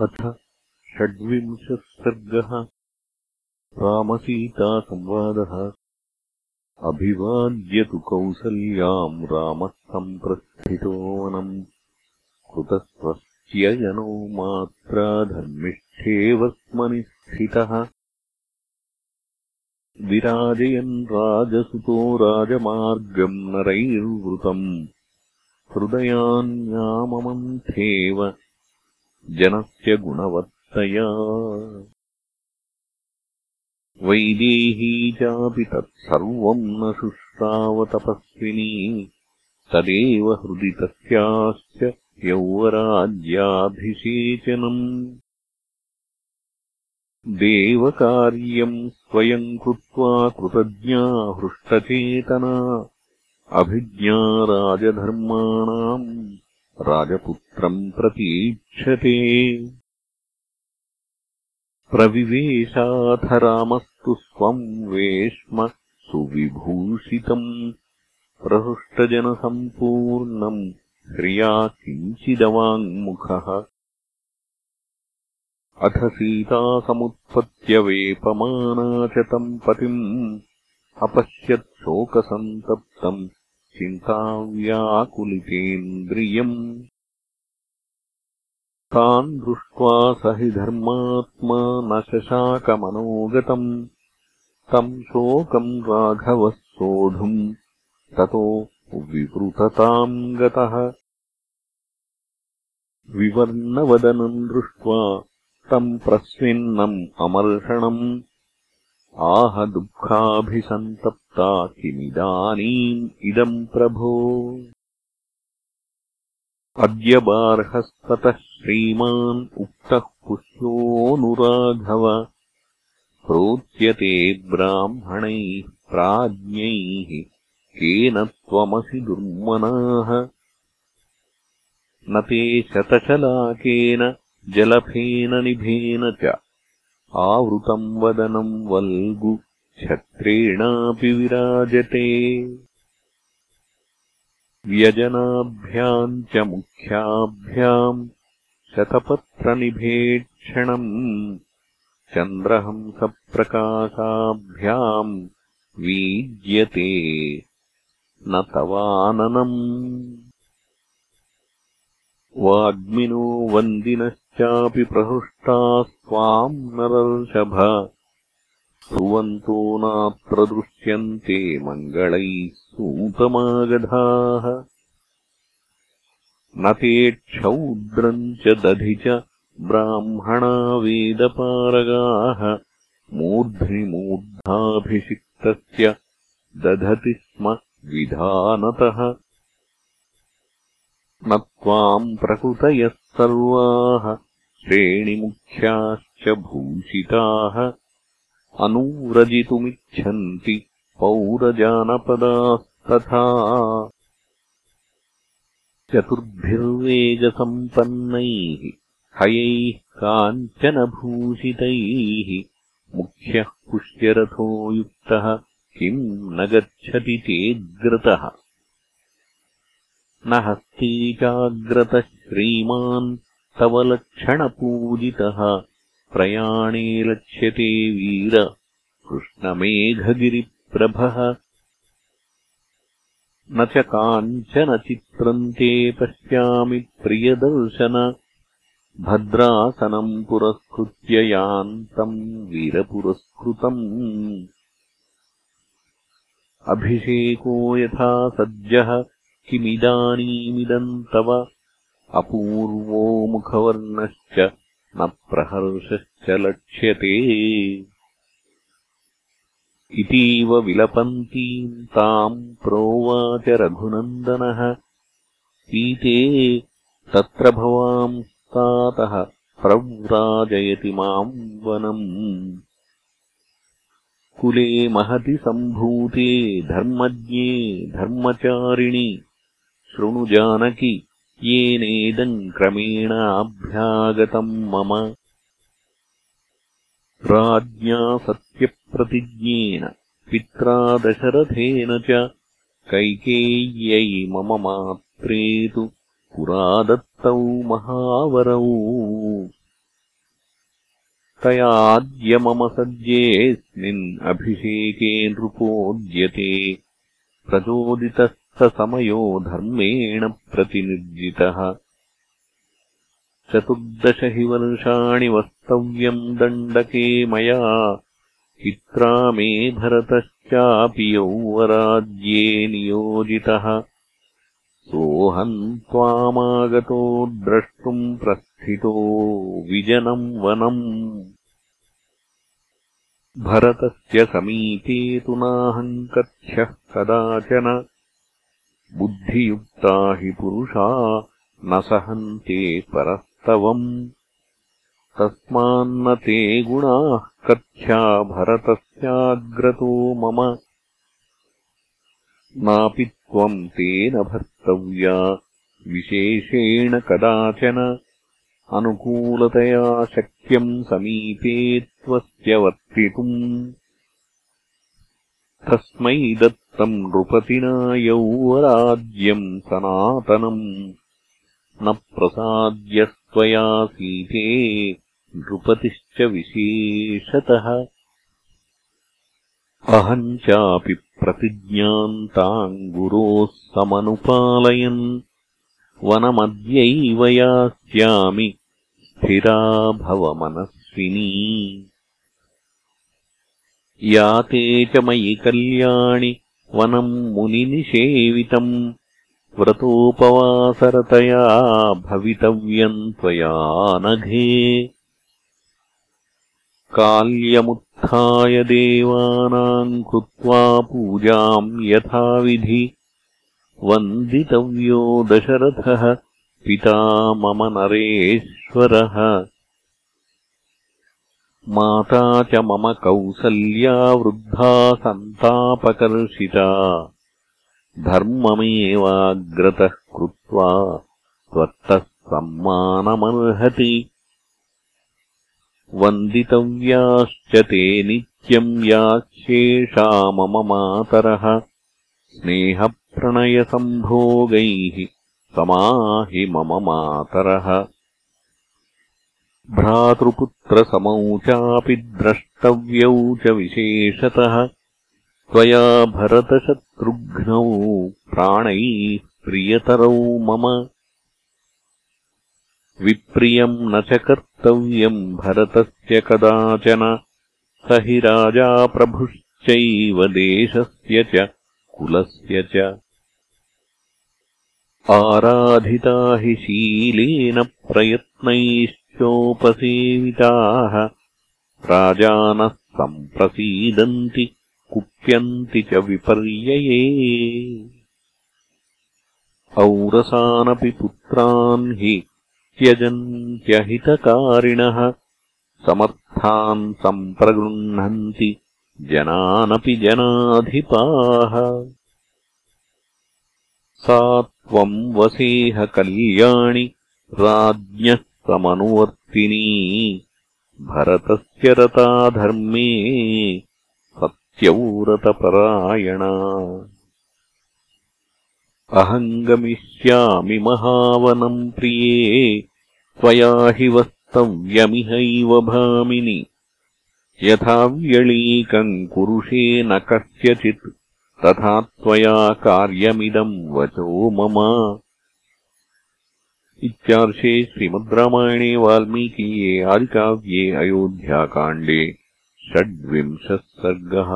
अथ षड्विंशः सर्गः रामसीतासंवादः। अभिवाद्य तु कौसल्याम् रामः सम्प्रस्थितो वनम् कृतस्वस्त्ययनो मात्रा धर्मिष्ठेव स्थितः। विराजयन् राजसुतो राजमार्गम् नरैर्वृतम्। हृदयान्याममन्थेव जनस्य गुणवत्तया। वैदेही चापि तत्सर्वम् न शुश्रावतपस्विनी तदेव हृदि तस्याश्च यौवराज्याभिषेचनम्। देवकार्यम् स्वयम् कृत्वा कृतज्ञा हृष्टचेतना अभिज्ञा राजधर्माणाम् राजपुत्रम् प्रतीक्षते। प्रविवेशाथ रामस्तु स्वम् वेश्म सुविभूषितम्। प्रहृष्टजनसम्पूर्णम् श्रिया किञ्चिदवाङ्मुखः। अथ सीतासमुत्पत्त्यवेपमाना च तम् पतिम्। अपश्यत् शोकसन्तप्तम् चिन्ताव्याकुलितेन्द्रियम्। तान् दृष्ट्वा स हि धर्मात्मा न शशाकमनोगतम्। तम् शोकम् राघवः सोढुम्। ततो विवृतताम् गतः। विवर्णवदनम् दृष्ट्वा तम् प्रस्विन्नम् अमर्षणम् आह दुःखाभिसन्तप्ता किमिदानीम् इदम् प्रभो। अद्य बार्हस्ततः श्रीमान् उक्तः पुष्योऽनुराघव। प्रोच्यते ब्राह्मणैः प्राज्ञैः केन त्वमसि दुर्मनाः। न ते शतशलाकेन जलफेन निभेन च आवृतम् वदनम् वल्गु छत्रेणापि विराजते। व्यजनाभ्याम् च मुख्याभ्याम् शतपत्रनिभेक्षणम् चन्द्रहंसप्रकाशाभ्याम् वीज्यते। न तवाननम् वाग्मिनो वन्दिनश्चापि प्रहृष्टास्त्वाम् नरर्षभ। स्तुवन्तो नात्र दृश्यन्ते मङ्गलैः सूतमागधाः। न ते क्षौद्रम् च दधि च ब्राह्मणा वेदपारगाः। मूर्ध्नि मूर्धाभिषिक्तस्य दधति स्म विधानतः न त्वाम् प्रकृतयः सर्वाः श्रेणिमुख्याश्च भूषिताः। अनुव्रजितुमिच्छन्ति पौरजानपदास्तथा। चतुर्भिर्वेगसम्पन्नैः हयैः काञ्चनभूषितैः मुख्यः पुष्यरथो युक्तः किम् न गच्छति चेद्ग्रतः न हस्ती चाग्रतः श्रीमान् तव लक्षणपूजितः प्रयाणे लक्ष्यते वीर कृष्णमेघगिरिप्रभः। न च काञ्चन चित्रम् ते पश्यामि प्रियदर्शन। भद्रासनम् पुरस्कृत्य यान्तम् वीरपुरस्कृतम्। अभिषेको यथा सज्जः किमिदानीमिदम् तव अपूर्वो मुखवर्णश्च न प्रहर्षश्च लक्ष्यते। इतीव विलपन्तीम् ताम् प्रोवाच रघुनन्दनः। सीते तत्र भवांस्तातः प्रव्राजयति माम् वनम् कुले महति सम्भूते धर्मज्ञे धर्मचारिणि शृणु जानकि येनेदम् क्रमेणाभ्यागतम् मम। राज्ञा सत्यप्रतिज्ञेन पित्रा दशरथेन च कैकेय्यै मम मात्रे तु पुरा दत्तौ महावरौ। तयाद्य मम सज्जेऽस्मिन् अभिषेके नृपोद्यते प्रचोदितः स समयो धर्मेण प्रतिनिर्जितः। चतुर्दश हि वर्षाणि वस्तव्यम् दण्डके मया। पित्रा मे भरतश्चापि यौवराज्ये नियोजितः। सोऽहम् त्वामागतो द्रष्टुम् प्रस्थितो विजनम् वनम्। भरतस्य समीपे तु नाहम् कथ्यः कदाचन बुद्धियुक्ता हि पुरुषा न सहन्ते परस्तवम्। तस्मान्न ते गुणाः कथ्या भरतस्याग्रतो मम। नापि त्वम् तेन भर्तव्या विशेषेण कदाचन। अनुकूलतया शक्यम् समीपे त्वस्य वर्तितुम् तस्मै दत्तम् नृपतिना यौवराज्यम् सनातनम्। न प्रसाद्यस्त्वया सीते नृपतिश्च विशेषतः। अहम् चापि प्रतिज्ञान्ताम् गुरोः समनुपालयन्। वनमद्यैव यास्यामि स्थिरा भवमनस्विनी याते च मयि कल्याणि वनम् मुनिनिषेवितम् व्रतोपवासरतया भवितव्यम् त्वया नघे। काल्यमुत्थाय देवानाम् कृत्वा पूजाम् यथाविधि वन्दितव्यो दशरथः पिता मम नरेश्वरः माता च मम कौसल्या वृद्धा सन्तापकर्षिता। धर्ममेवाग्रतः कृत्वा त्वत्तः सम्मानमर्हति। वन्दितव्याश्च ते नित्यम् याच्छेषा मम मातरः। स्नेहप्रणयसम्भोगैः समाहि मम मातरः भ्रातृपुत्रसमौ चापि द्रष्टव्यौ च विशेषतः। त्वया भरतशत्रुघ्नौ प्राणैः प्रियतरौ मम। विप्रियम् न च कर्तव्यम् भरतस्य कदाचन। स हि राजा प्रभुश्चैव देशस्य च कुलस्य च। आराधिता हि शीलेन प्रयत्नैश्चोपसेविताः राजानः सम्प्रसीदन्ति कुप्यन्ति च विपर्यये। औरसानपि पुत्रान् हि त्यजन्त्यहितकारिणः समर्थान् सम्प्रगृह्णन्ति जनानपि जनाधिपाः। सा त्वम् वसेह कल्याणि राज्ञः समनुवर्तिनी। भरतस्य रता धर्मे सत्यौरतपरायणा अहम् गमिष्यामि महावनम् प्रिये त्वया हि वस्तव्यमिहैव भामिनि। यथा व्यळीकम् कुरुषे न कस्यचित् तथा त्वया कार्यमिदम् वचो मम इत्यार्षे श्रीमद् रामायणे वाल्मीकीये आदिकाव्ये अयोध्याकाण्डे षड्विंशः सर्गः